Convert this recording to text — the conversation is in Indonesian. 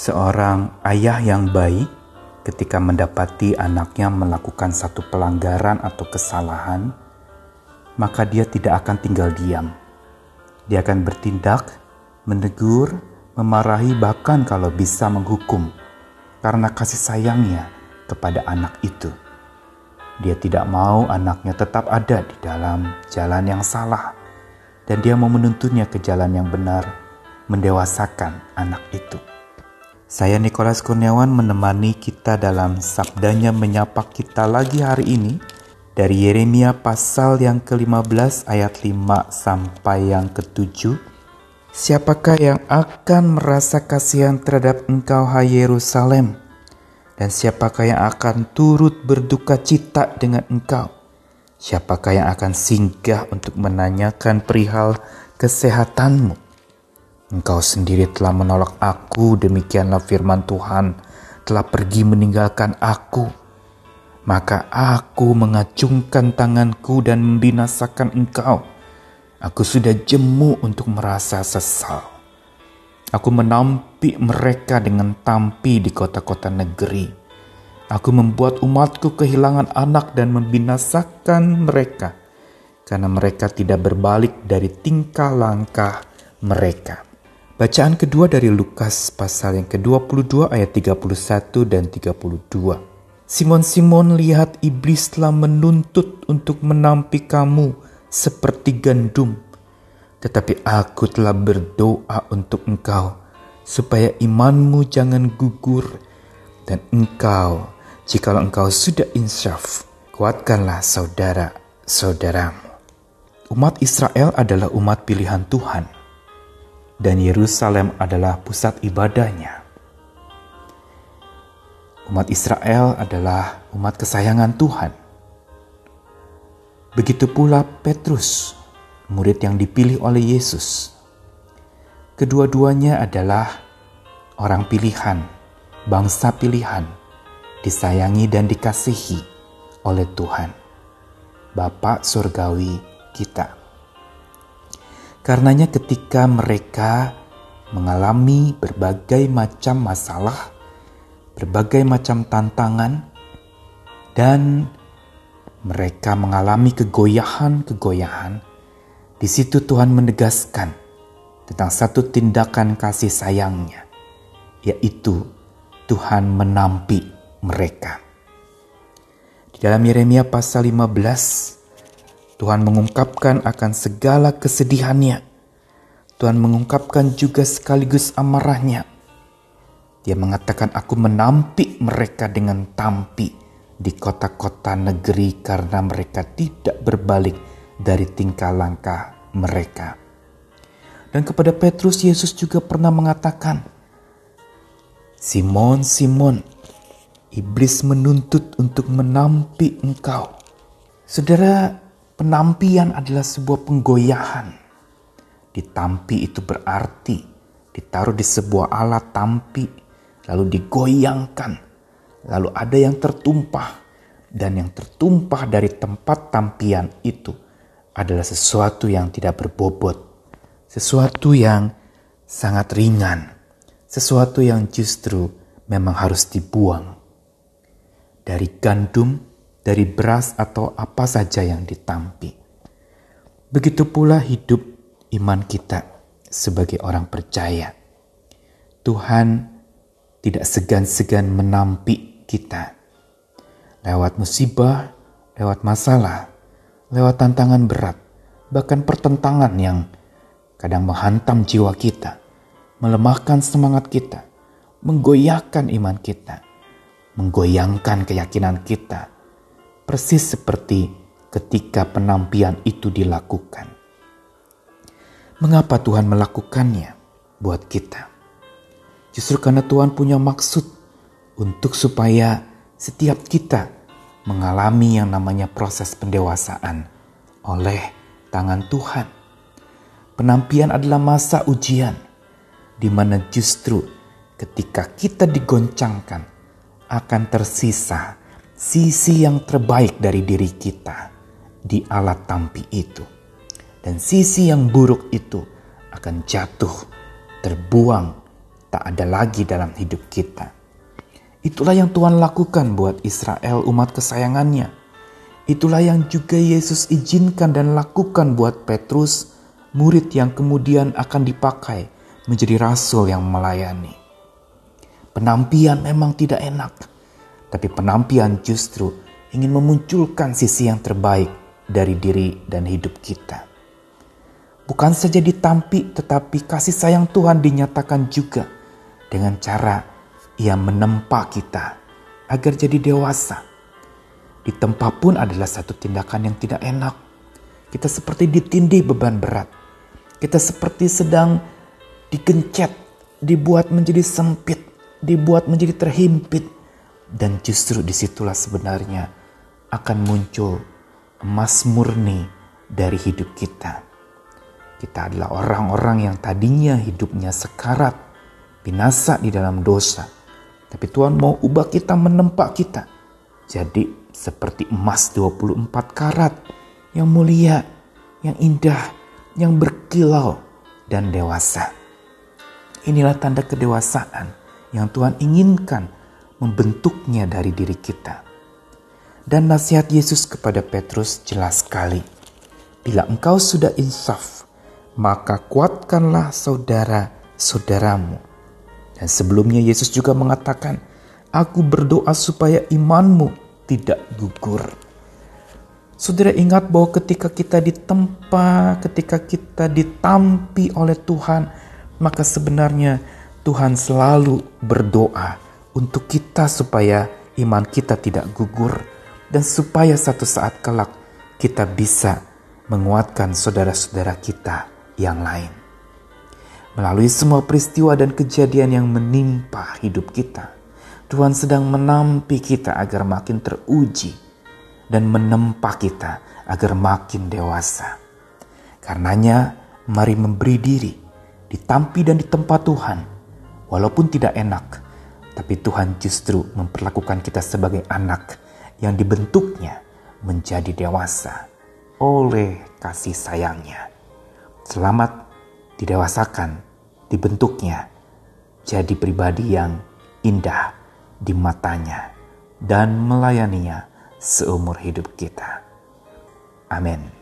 Seorang ayah yang baik ketika mendapati anaknya melakukan satu pelanggaran atau kesalahan, maka dia tidak akan tinggal diam. Dia akan bertindak, menegur, memarahi, bahkan kalau bisa menghukum karena kasih sayangnya kepada anak itu. Dia tidak mau anaknya tetap ada di dalam jalan yang salah, dan dia mau menuntunnya ke jalan yang benar, mendewasakan anak itu. Saya Nikolas Kurniawan menemani kita dalam sabdanya menyapa kita lagi hari ini dari Yeremia pasal yang ke-15 ayat 5 sampai yang ke-7. Siapakah yang akan merasa kasihan terhadap engkau hai Yerusalem? Dan siapakah yang akan turut berduka cita dengan engkau? Siapakah yang akan singgah untuk menanyakan perihal kesehatanmu? Engkau sendiri telah menolak aku, demikianlah firman Tuhan, telah pergi meninggalkan aku. Maka aku mengacungkan tanganku dan membinasakan engkau. Aku sudah jemu untuk merasa sesal. Aku menampik mereka dengan tampi di kota-kota negeri. Aku membuat umatku kehilangan anak dan membinasakan mereka karena mereka tidak berbalik dari tingkah langkah mereka. Bacaan kedua dari Lukas pasal yang ke-22 ayat 31 dan 32. Simon-Simon lihat iblis telah menuntut untuk menampi kamu seperti gandum. Tetapi aku telah berdoa untuk engkau supaya imanmu jangan gugur dan engkau jikalau engkau sudah insyaf kuatkanlah saudara-saudaramu. Umat Israel adalah umat pilihan Tuhan dan Yerusalem adalah pusat ibadahnya. Umat Israel adalah umat kesayangan Tuhan. Begitu pula Petrus, murid yang dipilih oleh Yesus. Kedua-duanya adalah orang pilihan, bangsa pilihan, disayangi dan dikasihi oleh Tuhan, Bapa Surgawi kita. Karenanya ketika mereka mengalami berbagai macam masalah, berbagai macam tantangan, dan mereka mengalami kegoyahan-kegoyahan, di situ Tuhan menegaskan tentang satu tindakan kasih sayangnya, yaitu Tuhan menampi mereka. Di dalam Yeremia pasal 15 Tuhan mengungkapkan akan segala kesedihannya. Tuhan mengungkapkan juga sekaligus amarahnya. Dia mengatakan aku menampik mereka dengan tampi di kota-kota negeri karena mereka tidak berbalik dari tingkah langkah mereka. Dan kepada Petrus Yesus juga pernah mengatakan, Simon, Simon, iblis menuntut untuk menampi engkau. Saudara, Penampian adalah sebuah penggoyahan. Ditampi itu berarti ditaruh di sebuah alat tampi, lalu digoyangkan, lalu ada yang tertumpah, dan yang tertumpah dari tempat tampian itu adalah sesuatu yang tidak berbobot, sesuatu yang sangat ringan, sesuatu yang justru memang harus dibuang. Dari gandum dari beras atau apa saja yang ditampi. Begitu pula hidup iman kita sebagai orang percaya. Tuhan tidak segan-segan menampi kita. Lewat musibah, lewat masalah, lewat tantangan berat, bahkan pertentangan yang kadang menghantam jiwa kita, melemahkan semangat kita, menggoyahkan iman kita, menggoyangkan keyakinan kita, persis seperti ketika penampian itu dilakukan. Mengapa Tuhan melakukannya buat kita? Justru karena Tuhan punya maksud untuk supaya setiap kita mengalami yang namanya proses pendewasaan oleh tangan Tuhan. Penampian adalah masa ujian di mana justru ketika kita digoncangkan akan tersisa sisi yang terbaik dari diri kita di alat tampi itu. Dan sisi yang buruk itu akan jatuh, terbuang tak ada lagi dalam hidup kita. Itulah yang Tuhan lakukan buat Israel umat kesayangannya. Itulah yang juga Yesus izinkan dan lakukan buat Petrus, murid yang kemudian akan dipakai menjadi rasul yang melayani. Penampian memang tidak enak, tapi penampian justru ingin memunculkan sisi yang terbaik dari diri dan hidup kita. Bukan saja ditampi, tetapi kasih sayang Tuhan dinyatakan juga dengan cara Ia menempa kita agar jadi dewasa. Ditempa pun adalah satu tindakan yang tidak enak. Kita seperti ditindih beban berat. Kita seperti sedang digencet, dibuat menjadi sempit, dibuat menjadi terhimpit. Dan justru di situlah sebenarnya akan muncul emas murni dari hidup kita kita adalah orang-orang yang tadinya hidupnya sekarat, binasa di dalam dosa. Tapi Tuhan mau ubah kita, menempa kita. Jadi seperti emas 24 karat yang mulia, yang indah, yang berkilau dan dewasa. Inilah tanda kedewasaan yang Tuhan inginkan membentuknya dari diri kita. Dan nasihat Yesus kepada Petrus jelas sekali. Bila engkau sudah insaf, maka kuatkanlah saudara-saudaramu. Dan sebelumnya Yesus juga mengatakan, Aku berdoa supaya imanmu tidak gugur. Saudara ingat bahwa ketika kita ditempa, ketika kita ditampi oleh Tuhan, maka sebenarnya Tuhan selalu berdoa untuk kita supaya iman kita tidak gugur dan supaya satu saat kelak kita bisa menguatkan saudara-saudara kita yang lain. Melalui semua peristiwa dan kejadian yang menimpa hidup kita, Tuhan sedang menampi kita agar makin teruji dan menempa kita agar makin dewasa. Karenanya, mari memberi diri, ditampi dan ditempa Tuhan, walaupun tidak enak, tapi Tuhan justru memperlakukan kita sebagai anak yang dibentuknya menjadi dewasa oleh kasih sayangnya. Selamat didewasakan, dibentuknya jadi pribadi yang indah di matanya dan melayaninya seumur hidup kita. Amin.